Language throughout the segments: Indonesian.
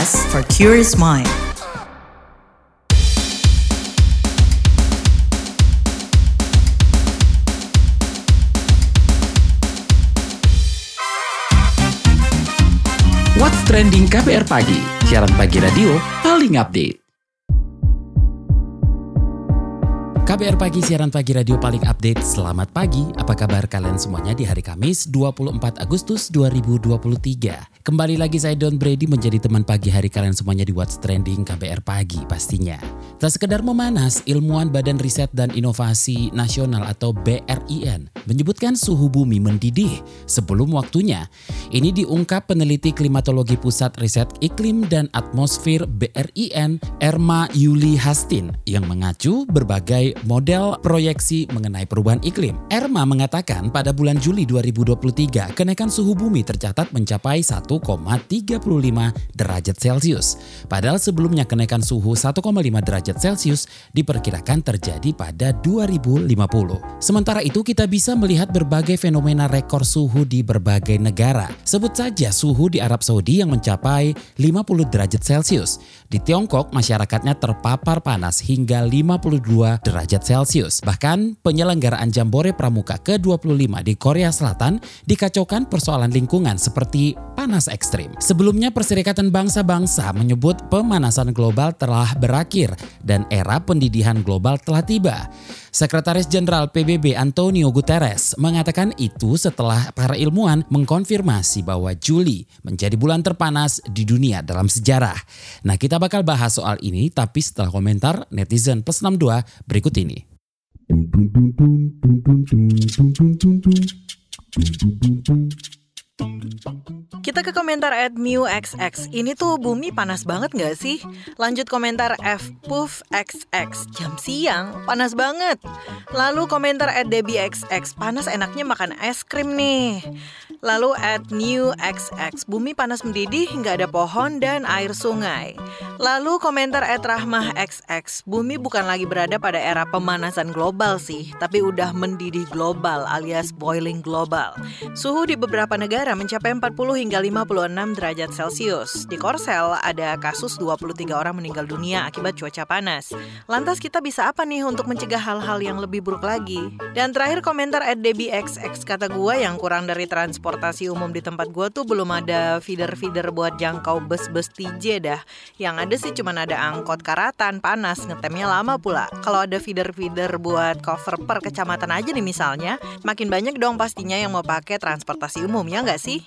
podcast for curious mind. What's Trending KBR Pagi, siaran pagi radio paling update. KBR Pagi, siaran pagi radio paling update. Selamat pagi, apa kabar kalian semuanya di hari Kamis 24 Agustus 2023. Kembali lagi saya Don Brady menjadi teman pagi hari kalian semuanya di What's Trending KBR Pagi pastinya. Tak sekedar memanas, ilmuwan Badan Riset dan Inovasi Nasional atau BRIN menyebutkan suhu bumi mendidih sebelum waktunya. Ini diungkap peneliti klimatologi Pusat Riset Iklim dan Atmosfer BRIN, Erma Yuli Hastin, yang mengacu berbagai model proyeksi mengenai perubahan iklim. Erma mengatakan pada bulan Juli 2023, kenaikan suhu bumi tercatat mencapai 1,35 derajat Celcius. Padahal sebelumnya kenaikan suhu 1,5 derajat Celcius diperkirakan terjadi pada 2050. Sementara itu kita bisa melihat berbagai fenomena rekor suhu di berbagai negara. Sebut saja suhu di Arab Saudi yang mencapai 50 derajat Celcius. Di Tiongkok masyarakatnya terpapar panas hingga 52 derajat Celcius. Bahkan penyelenggaraan Jambore Pramuka ke-25 di Korea Selatan dikacaukan persoalan lingkungan seperti panas ekstrim. Sebelumnya Perserikatan Bangsa-Bangsa menyebut pemanasan global telah berakhir dan era pendidihan global telah tiba. Sekretaris Jenderal PBB Antonio Guterres mengatakan itu setelah para ilmuwan mengkonfirmasi bahwa Juli menjadi bulan terpanas di dunia dalam sejarah. Nah kita bakal bahas soal ini tapi setelah komentar netizen plus 62 berikut ini. Kita ke komentar at MewXX. Ini tuh bumi panas banget gak sih? Lanjut komentar F. Jam siang, panas banget. Lalu komentar at XX. Panas enaknya makan es krim nih. Lalu at New XX. Bumi panas mendidih, nggak ada pohon dan air sungai. Lalu komentar at Rahmah XX. Bumi bukan lagi berada pada era pemanasan global sih, tapi udah mendidih global alias boiling global. Suhu di beberapa negara mencapai 40 hingga 56 derajat Celcius. Di Korsel ada kasus 23 orang meninggal dunia akibat cuaca panas. Lantas kita bisa apa nih untuk mencegah hal-hal yang lebih buruk lagi? Dan terakhir komentar at XX kata gua yang kurang dari transportasi umum di tempat gua tuh belum ada feeder-feeder buat jangkau bus-bus TJ dah. Yang ada sih cuman ada angkot karatan panas ngetemnya lama pula. Kalau ada feeder-feeder buat cover per kecamatan aja nih misalnya, makin banyak dong pastinya yang mau pakai transportasi umum ya nggak sih?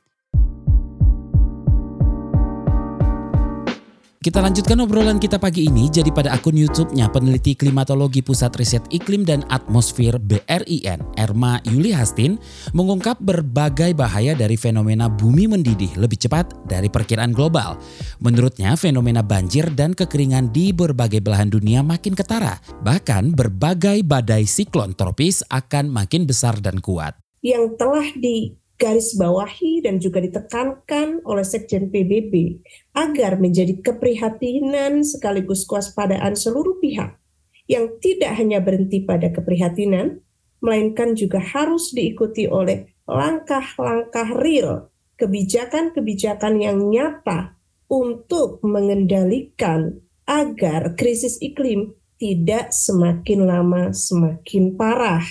Kita lanjutkan obrolan kita pagi ini. Jadi pada akun YouTube-nya peneliti klimatologi Pusat Riset Iklim dan Atmosfer BRIN, Erma Yuli Hastin, mengungkap berbagai bahaya dari fenomena bumi mendidih lebih cepat dari perkiraan global. Menurutnya, fenomena banjir dan kekeringan di berbagai belahan dunia makin ketara. Bahkan berbagai badai siklon tropis akan makin besar dan kuat. Yang telah di garis bawahi dan juga ditekankan oleh Sekjen PBB agar menjadi keprihatinan sekaligus kewaspadaan seluruh pihak yang tidak hanya berhenti pada keprihatinan, melainkan juga harus diikuti oleh langkah-langkah real, kebijakan-kebijakan yang nyata untuk mengendalikan agar krisis iklim tidak semakin lama semakin parah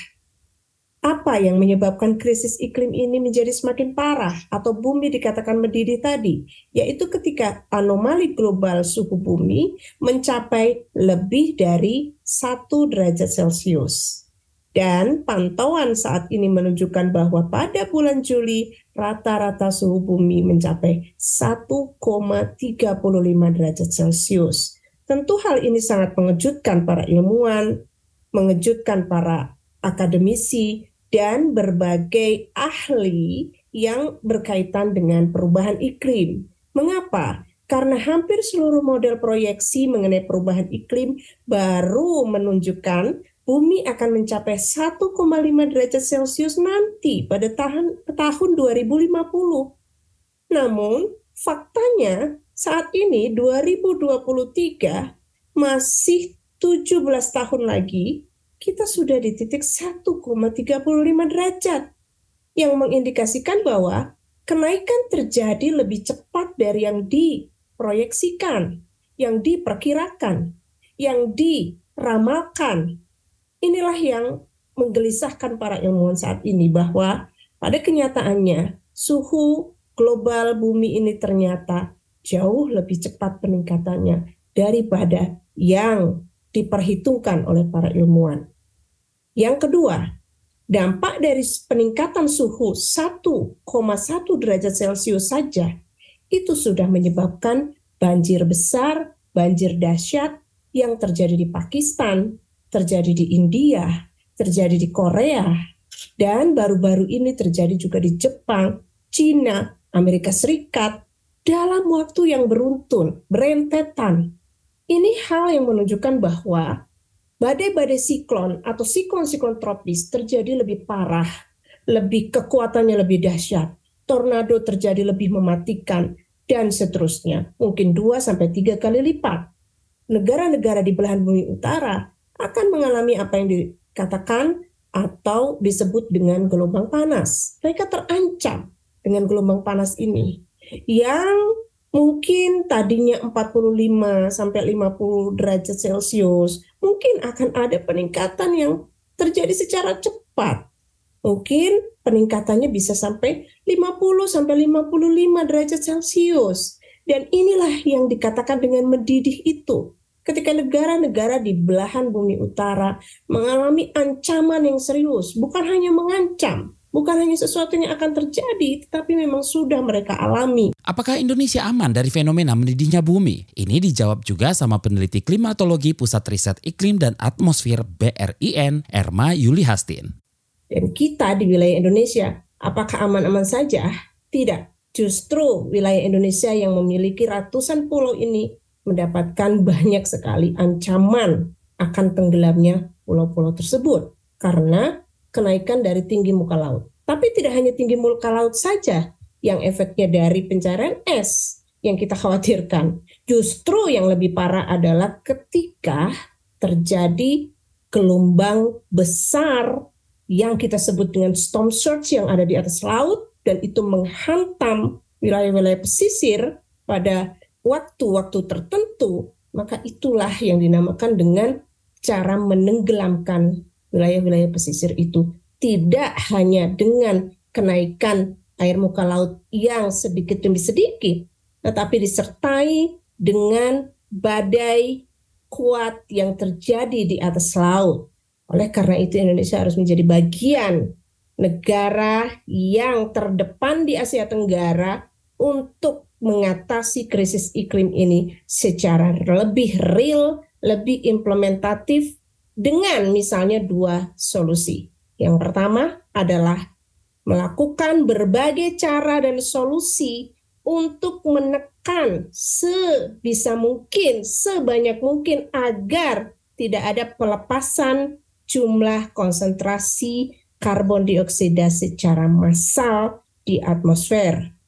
apa yang menyebabkan krisis iklim ini menjadi semakin parah atau bumi dikatakan mendidih tadi, yaitu ketika anomali global suhu bumi mencapai lebih dari satu derajat Celcius. Dan pantauan saat ini menunjukkan bahwa pada bulan Juli rata-rata suhu bumi mencapai 1,35 derajat Celcius. Tentu hal ini sangat mengejutkan para ilmuwan, mengejutkan para akademisi, dan berbagai ahli yang berkaitan dengan perubahan iklim. Mengapa? Karena hampir seluruh model proyeksi mengenai perubahan iklim baru menunjukkan bumi akan mencapai 1,5 derajat Celcius nanti pada tahun tahun 2050. Namun, faktanya saat ini 2023 masih 17 tahun lagi kita sudah di titik 1,35 derajat yang mengindikasikan bahwa kenaikan terjadi lebih cepat dari yang diproyeksikan, yang diperkirakan, yang diramalkan. Inilah yang menggelisahkan para ilmuwan saat ini bahwa pada kenyataannya suhu global bumi ini ternyata jauh lebih cepat peningkatannya daripada yang diperhitungkan oleh para ilmuwan. Yang kedua, dampak dari peningkatan suhu 1,1 derajat Celcius saja itu sudah menyebabkan banjir besar, banjir dahsyat yang terjadi di Pakistan, terjadi di India, terjadi di Korea, dan baru-baru ini terjadi juga di Jepang, Cina, Amerika Serikat dalam waktu yang beruntun, berentetan. Ini hal yang menunjukkan bahwa badai-badai siklon atau siklon-siklon tropis terjadi lebih parah, lebih kekuatannya lebih dahsyat, tornado terjadi lebih mematikan, dan seterusnya. Mungkin 2 sampai tiga kali lipat. Negara-negara di belahan bumi utara akan mengalami apa yang dikatakan atau disebut dengan gelombang panas. Mereka terancam dengan gelombang panas ini yang mungkin tadinya 45 sampai 50 derajat Celcius, mungkin akan ada peningkatan yang terjadi secara cepat. Mungkin peningkatannya bisa sampai 50 sampai 55 derajat Celcius. Dan inilah yang dikatakan dengan mendidih itu. Ketika negara-negara di belahan bumi utara mengalami ancaman yang serius, bukan hanya mengancam, bukan hanya sesuatu yang akan terjadi, tetapi memang sudah mereka alami. Apakah Indonesia aman dari fenomena mendidihnya bumi? Ini dijawab juga sama peneliti klimatologi Pusat Riset Iklim dan Atmosfer BRIN, Erma Yuli Hastin. Dan kita di wilayah Indonesia, apakah aman-aman saja? Tidak. Justru wilayah Indonesia yang memiliki ratusan pulau ini mendapatkan banyak sekali ancaman akan tenggelamnya pulau-pulau tersebut. Karena kenaikan dari tinggi muka laut. Tapi tidak hanya tinggi muka laut saja yang efeknya dari pencarian es yang kita khawatirkan. Justru yang lebih parah adalah ketika terjadi gelombang besar yang kita sebut dengan storm surge yang ada di atas laut dan itu menghantam wilayah-wilayah pesisir pada waktu-waktu tertentu, maka itulah yang dinamakan dengan cara menenggelamkan wilayah-wilayah pesisir itu tidak hanya dengan kenaikan air muka laut yang sedikit demi sedikit, tetapi disertai dengan badai kuat yang terjadi di atas laut. Oleh karena itu Indonesia harus menjadi bagian negara yang terdepan di Asia Tenggara untuk mengatasi krisis iklim ini secara lebih real, lebih implementatif, dengan misalnya dua solusi. Yang pertama adalah melakukan berbagai cara dan solusi untuk menekan sebisa mungkin, sebanyak mungkin agar tidak ada pelepasan jumlah konsentrasi karbon dioksida secara massal di atmosfer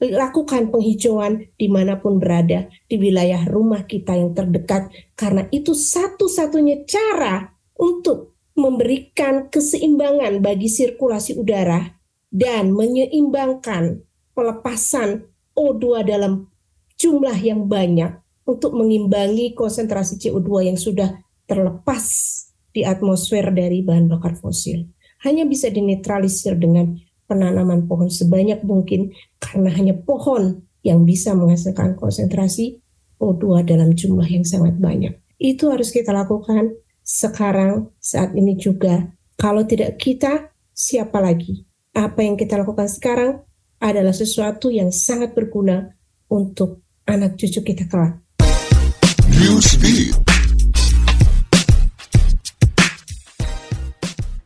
lakukan penghijauan di mana pun berada di wilayah rumah kita yang terdekat karena itu satu-satunya cara untuk memberikan keseimbangan bagi sirkulasi udara dan menyeimbangkan pelepasan O2 dalam jumlah yang banyak untuk mengimbangi konsentrasi CO2 yang sudah terlepas di atmosfer dari bahan bakar fosil. Hanya bisa dinetralisir dengan penanaman pohon sebanyak mungkin karena hanya pohon yang bisa menghasilkan konsentrasi O2 dalam jumlah yang sangat banyak. Itu harus kita lakukan sekarang, saat ini juga. Kalau tidak kita, siapa lagi? Apa yang kita lakukan sekarang adalah sesuatu yang sangat berguna untuk anak cucu kita kelak.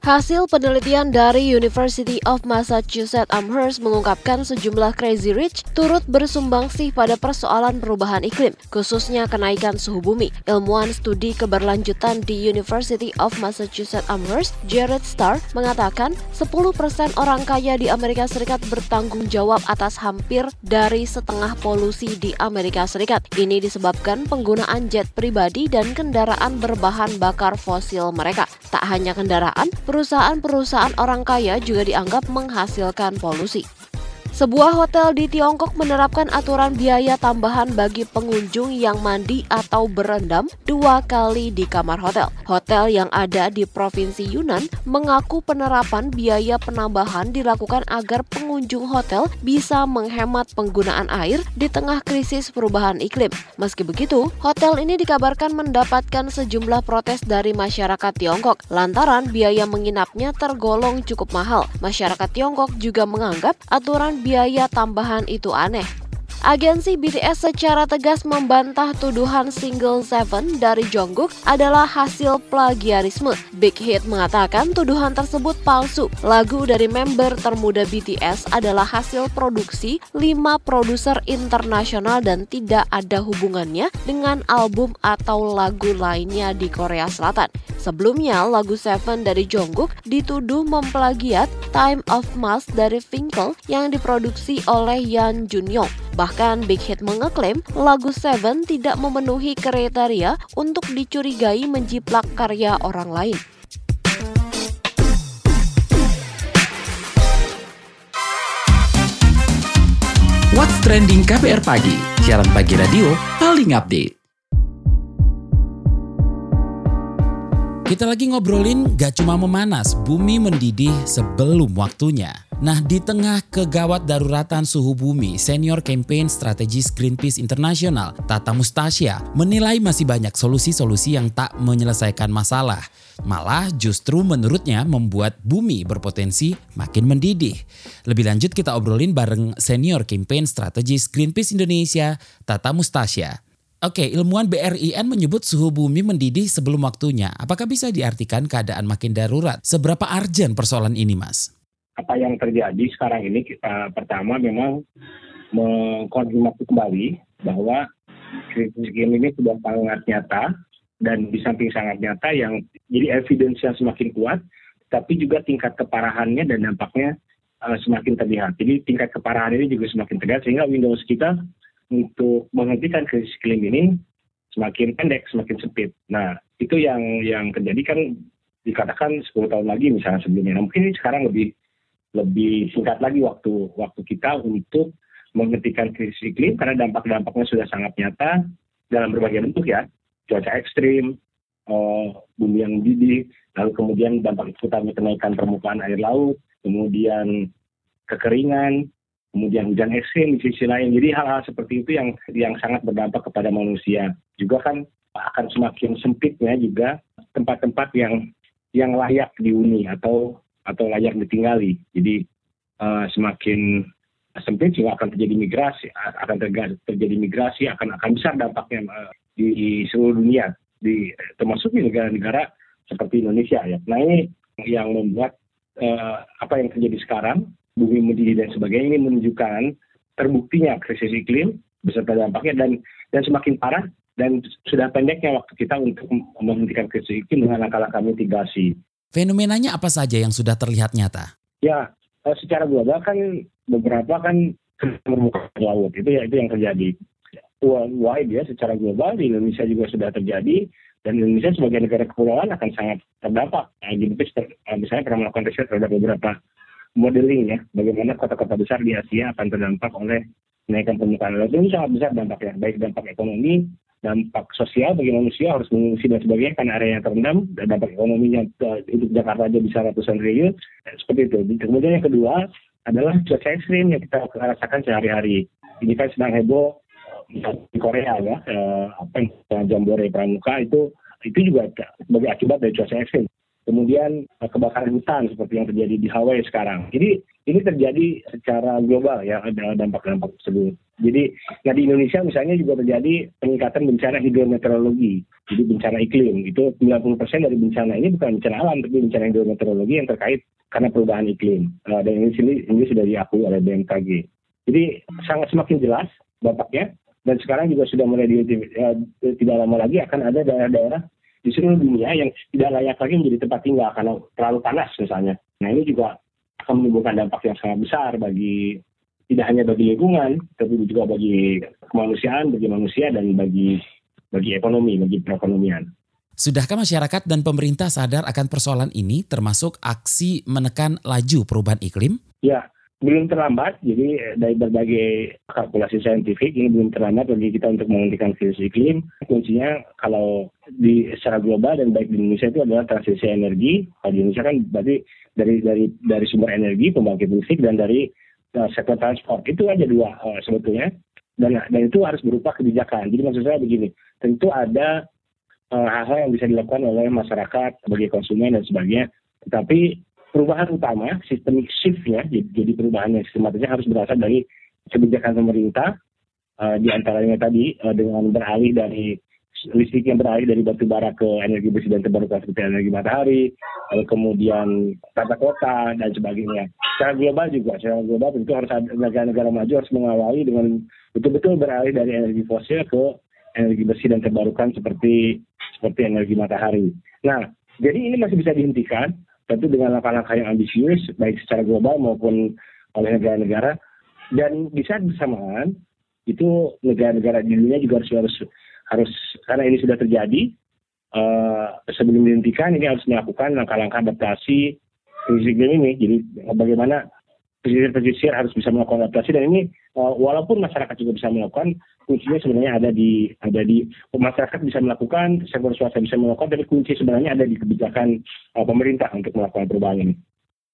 Hasil penelitian dari University of Massachusetts Amherst mengungkapkan sejumlah crazy rich turut bersumbangsi pada persoalan perubahan iklim, khususnya kenaikan suhu bumi. Ilmuwan studi keberlanjutan di University of Massachusetts Amherst, Jared Starr, mengatakan 10% orang kaya di Amerika Serikat bertanggung jawab atas hampir dari setengah polusi di Amerika Serikat. Ini disebabkan penggunaan jet pribadi dan kendaraan berbahan bakar fosil mereka. Tak hanya kendaraan, perusahaan-perusahaan orang kaya juga dianggap menghasilkan polusi. Sebuah hotel di Tiongkok menerapkan aturan biaya tambahan bagi pengunjung yang mandi atau berendam dua kali di kamar hotel. Hotel yang ada di Provinsi Yunnan mengaku penerapan biaya penambahan dilakukan agar pengunjung hotel bisa menghemat penggunaan air di tengah krisis perubahan iklim. Meski begitu, hotel ini dikabarkan mendapatkan sejumlah protes dari masyarakat Tiongkok lantaran biaya menginapnya tergolong cukup mahal. Masyarakat Tiongkok juga menganggap aturan biaya tambahan itu aneh. Agensi BTS secara tegas membantah tuduhan single Seven dari Jungkook adalah hasil plagiarisme. Big Hit mengatakan tuduhan tersebut palsu. Lagu dari member termuda BTS adalah hasil produksi lima produser internasional dan tidak ada hubungannya dengan album atau lagu lainnya di Korea Selatan. Sebelumnya, lagu Seven dari Jungkook dituduh memplagiat Time of Mars dari Finkel yang diproduksi oleh Yan Junyong. Bahkan Big Hit mengeklaim lagu Seven tidak memenuhi kriteria untuk dicurigai menjiplak karya orang lain. What's Trending KPR Pagi, siaran pagi radio paling update. Kita lagi ngobrolin gak cuma memanas, bumi mendidih sebelum waktunya. Nah, di tengah kegawat daruratan suhu bumi, Senior Campaign Strategis Greenpeace International, Tata Mustasya, menilai masih banyak solusi-solusi yang tak menyelesaikan masalah. Malah justru menurutnya membuat bumi berpotensi makin mendidih. Lebih lanjut kita obrolin bareng Senior Campaign Strategis Greenpeace Indonesia, Tata Mustasya. Oke, ilmuwan BRIN menyebut suhu bumi mendidih sebelum waktunya. Apakah bisa diartikan keadaan makin darurat? Seberapa arjen persoalan ini, Mas? Apa yang terjadi sekarang ini kita pertama memang mengkonfirmasi kembali bahwa krisis iklim ini sudah sangat nyata dan di samping sangat nyata yang jadi evidence yang semakin kuat, tapi juga tingkat keparahannya dan dampaknya uh, semakin terlihat. Jadi tingkat keparahan ini juga semakin terlihat sehingga Windows kita untuk menghentikan krisis iklim ini semakin pendek, semakin sempit. Nah, itu yang yang terjadi kan dikatakan 10 tahun lagi misalnya sebelumnya. Nah, mungkin sekarang lebih lebih singkat lagi waktu waktu kita untuk menghentikan krisis iklim karena dampak-dampaknya sudah sangat nyata dalam berbagai bentuk ya. Cuaca ekstrim, uh, bumi yang mendidih, lalu kemudian dampak utamanya kenaikan permukaan air laut, kemudian kekeringan, kemudian hujan ekstrim di sisi lain. Jadi hal-hal seperti itu yang yang sangat berdampak kepada manusia. Juga kan akan semakin sempitnya juga tempat-tempat yang yang layak dihuni atau atau layak ditinggali. Jadi uh, semakin sempit juga akan terjadi migrasi, akan terjadi migrasi, akan akan besar dampaknya uh, di seluruh dunia, di termasuk di negara-negara seperti Indonesia ya. Nah ini yang membuat uh, apa yang terjadi sekarang bumi mendidih dan sebagainya ini menunjukkan terbuktinya krisis iklim beserta dampaknya dan dan semakin parah dan sudah pendeknya waktu kita untuk menghentikan krisis iklim dengan langkah-langkah mitigasi. Fenomenanya apa saja yang sudah terlihat nyata? Ya, eh, secara global kan beberapa kan permukaan laut itu ya itu yang terjadi worldwide ya secara global di Indonesia juga sudah terjadi dan Indonesia sebagai negara kepulauan akan sangat terdampak. Nah, misalnya pernah melakukan riset terhadap beberapa modeling ya, bagaimana kota-kota besar di Asia akan terdampak oleh kenaikan permukaan laut. Ini sangat besar dampaknya, baik dampak ekonomi, dampak sosial bagi manusia harus mengungsi dan sebagainya karena area yang terendam, dampak ekonominya untuk Jakarta aja bisa ratusan triliun, ya, seperti itu. Kemudian yang kedua adalah cuaca ekstrim yang kita rasakan sehari-hari. Ini kan sedang heboh di Korea ya, eh, apa yang jambore pramuka itu itu juga sebagai akibat dari cuaca ekstrim kemudian uh, kebakaran hutan seperti yang terjadi di Hawaii sekarang. Jadi ini terjadi secara global ya ada dampak-dampak tersebut. Jadi nah di Indonesia misalnya juga terjadi peningkatan bencana hidrometeorologi, jadi bencana iklim itu 90% dari bencana ini bukan bencana alam tapi bencana hidrometeorologi yang terkait karena perubahan iklim uh, dan ini sini ini sudah diakui oleh BMKG. Jadi sangat semakin jelas dampaknya dan sekarang juga sudah mulai di, tidak lama lagi akan ada daerah-daerah di seluruh dunia yang tidak layak lagi menjadi tempat tinggal karena terlalu panas misalnya. Nah ini juga akan menimbulkan dampak yang sangat besar bagi tidak hanya bagi lingkungan, tapi juga bagi kemanusiaan, bagi manusia dan bagi bagi ekonomi, bagi perekonomian. Sudahkah masyarakat dan pemerintah sadar akan persoalan ini termasuk aksi menekan laju perubahan iklim? Ya, belum terlambat. Jadi eh, dari berbagai kalkulasi saintifik ini belum terlambat bagi kita untuk menghentikan krisis iklim. Kuncinya kalau di secara global dan baik di Indonesia itu adalah transisi energi. Kalau di Indonesia kan berarti dari dari dari sumber energi pembangkit listrik dan dari uh, sektor transport itu aja dua uh, sebetulnya. Dan dan itu harus berupa kebijakan. Jadi maksud saya begini, tentu ada hal-hal uh, yang bisa dilakukan oleh masyarakat sebagai konsumen dan sebagainya. Tetapi perubahan utama, sistemik shift-nya, jadi perubahan yang sistematisnya harus berasal dari kebijakan pemerintah, uh, di antaranya tadi uh, dengan beralih dari listrik yang beralih dari batu bara ke energi bersih dan terbarukan seperti energi matahari, lalu kemudian tata kota dan sebagainya. Secara global juga, secara global tentu harus negara-negara maju harus mengawali dengan betul-betul beralih dari energi fosil ke energi bersih dan terbarukan seperti seperti energi matahari. Nah, jadi ini masih bisa dihentikan tentu dengan langkah-langkah yang ambisius baik secara global maupun oleh negara-negara dan bisa bersamaan itu negara-negara di dunia juga harus harus harus karena ini sudah terjadi uh, sebelum dihentikan ini harus melakukan langkah-langkah adaptasi krisis ini. Jadi bagaimana pesisir-pesisir harus bisa melakukan adaptasi dan ini uh, walaupun masyarakat juga bisa melakukan kuncinya sebenarnya ada di ada di masyarakat bisa melakukan sektor swasta bisa melakukan tapi kunci sebenarnya ada di kebijakan uh, pemerintah untuk melakukan perubahan ini.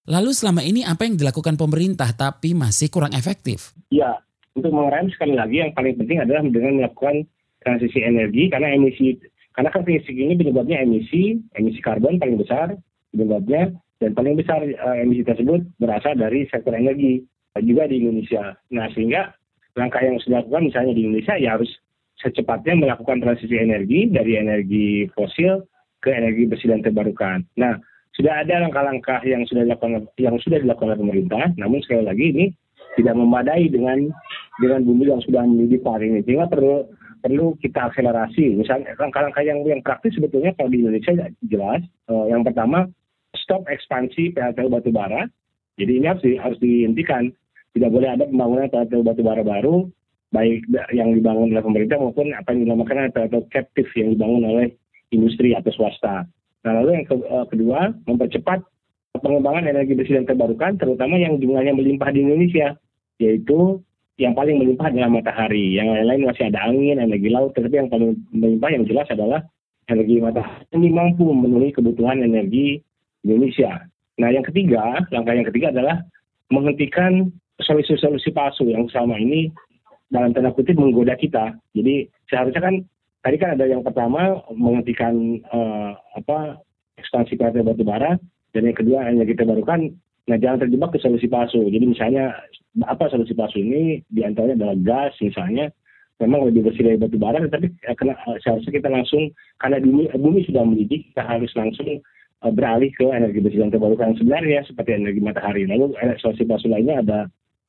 Lalu selama ini apa yang dilakukan pemerintah tapi masih kurang efektif? Ya, untuk mengerem sekali lagi yang paling penting adalah dengan melakukan transisi energi karena emisi karena kan ini penyebabnya emisi emisi karbon paling besar penyebabnya dan paling besar uh, emisi tersebut berasal dari sektor energi uh, juga di Indonesia. Nah sehingga langkah yang sudah dilakukan misalnya di Indonesia ya harus secepatnya melakukan transisi energi dari energi fosil ke energi bersih dan terbarukan. Nah sudah ada langkah-langkah yang sudah dilakukan yang sudah dilakukan oleh pemerintah, namun sekali lagi ini tidak memadai dengan dengan bumi yang sudah mendidih hari ini. Sehingga perlu perlu kita akselerasi. Misalnya langkah-langkah yang yang praktis sebetulnya kalau di Indonesia jelas. Uh, yang pertama stop ekspansi PLTU batubara. Jadi ini harus, di, harus dihentikan. Tidak boleh ada pembangunan PLTU batubara baru, baik yang dibangun oleh pemerintah maupun apa yang dinamakan PLTU captive yang dibangun oleh industri atau swasta. Nah lalu yang ke, uh, kedua, mempercepat pengembangan energi bersih dan terbarukan, terutama yang jumlahnya melimpah di Indonesia, yaitu yang paling melimpah adalah matahari. Yang lain-lain masih ada angin, energi laut, tetapi yang paling melimpah yang jelas adalah energi matahari. Ini mampu memenuhi kebutuhan energi Indonesia. Nah, yang ketiga, langkah yang ketiga adalah menghentikan solusi-solusi palsu yang selama ini dalam tanda kutip menggoda kita. Jadi seharusnya kan tadi kan ada yang pertama menghentikan uh, apa ekspansi pltu batu bara dan yang kedua energi terbarukan. Nah, jangan terjebak ke solusi palsu. Jadi misalnya apa solusi palsu ini di antaranya adalah gas misalnya memang lebih bersih dari batu bara, tetapi eh, eh, seharusnya kita langsung karena bumi, bumi sudah mendidih, kita harus langsung beralih ke energi bersih dan terbarukan sebenarnya seperti energi matahari. Lalu solusi palsu lainnya ada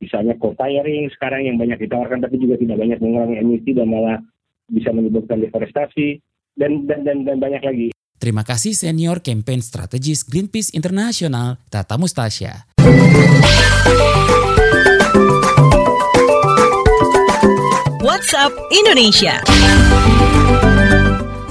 misalnya co-firing sekarang yang banyak ditawarkan tapi juga tidak banyak mengurangi emisi dan malah bisa menyebabkan deforestasi dan dan dan, dan banyak lagi. Terima kasih Senior Campaign Strategis Greenpeace Internasional Tata Mustasya. WhatsApp Indonesia.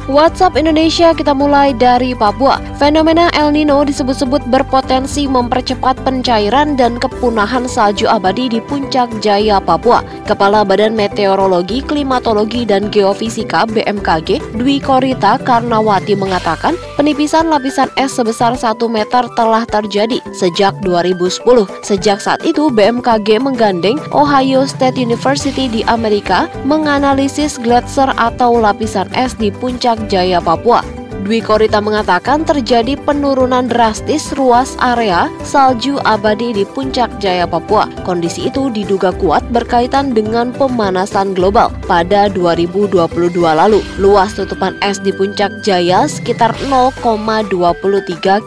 WhatsApp Indonesia kita mulai dari Papua. Fenomena El Nino disebut-sebut berpotensi mempercepat pencairan dan kepunahan salju abadi di puncak Jaya, Papua. Kepala Badan Meteorologi, Klimatologi, dan Geofisika BMKG, Dwi Korita Karnawati mengatakan, penipisan lapisan es sebesar 1 meter telah terjadi sejak 2010. Sejak saat itu, BMKG menggandeng Ohio State University di Amerika menganalisis gletser atau lapisan es di puncak Puncak Jaya, Papua. Dwi Korita mengatakan terjadi penurunan drastis ruas area salju abadi di Puncak Jaya Papua. Kondisi itu diduga kuat berkaitan dengan pemanasan global. Pada 2022 lalu, luas tutupan es di Puncak Jaya sekitar 0,23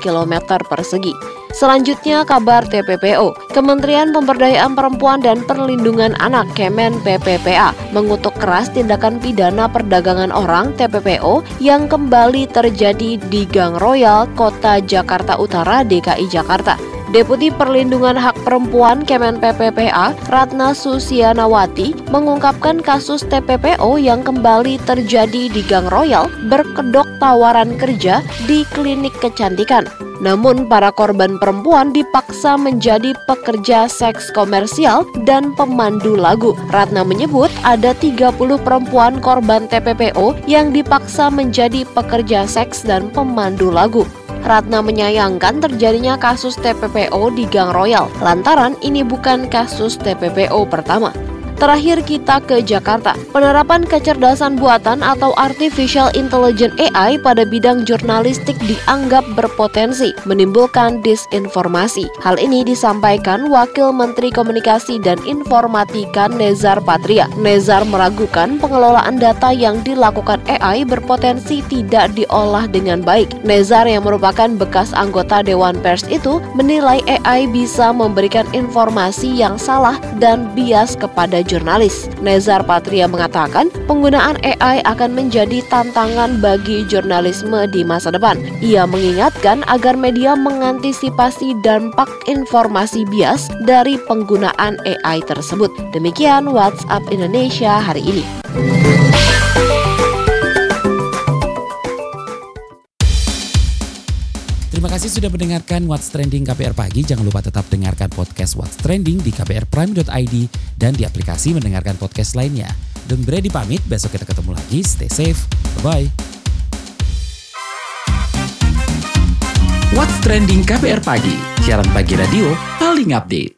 km persegi. Selanjutnya kabar TPPO. Kementerian Pemberdayaan Perempuan dan Perlindungan Anak Kemen PPPA mengutuk keras tindakan pidana perdagangan orang TPPO yang kembali terjadi di Gang Royal, Kota Jakarta Utara, DKI Jakarta. Deputi Perlindungan Hak Perempuan Kemen PPPA, Ratna Susianawati, mengungkapkan kasus TPPO yang kembali terjadi di Gang Royal berkedok tawaran kerja di klinik kecantikan. Namun para korban perempuan dipaksa menjadi pekerja seks komersial dan pemandu lagu. Ratna menyebut ada 30 perempuan korban TPPO yang dipaksa menjadi pekerja seks dan pemandu lagu. Ratna menyayangkan terjadinya kasus TPPO di Gang Royal, lantaran ini bukan kasus TPPO pertama. Terakhir kita ke Jakarta. Penerapan kecerdasan buatan atau artificial intelligence AI pada bidang jurnalistik dianggap berpotensi menimbulkan disinformasi. Hal ini disampaikan Wakil Menteri Komunikasi dan Informatika Nezar Patria. Nezar meragukan pengelolaan data yang dilakukan AI berpotensi tidak diolah dengan baik. Nezar yang merupakan bekas anggota Dewan Pers itu menilai AI bisa memberikan informasi yang salah dan bias kepada jurnalis. Nezar Patria mengatakan penggunaan AI akan menjadi tantangan bagi jurnalisme di masa depan. Ia mengingatkan agar media mengantisipasi dampak informasi bias dari penggunaan AI tersebut. Demikian WhatsApp Indonesia hari ini. Kasih sudah mendengarkan What's Trending KPR Pagi. Jangan lupa tetap dengarkan podcast What's Trending di kprprime.id dan di aplikasi mendengarkan podcast lainnya. Don Brady pamit, besok kita ketemu lagi. Stay safe. Bye-bye. What's Trending KPR Pagi. Siaran pagi radio paling update.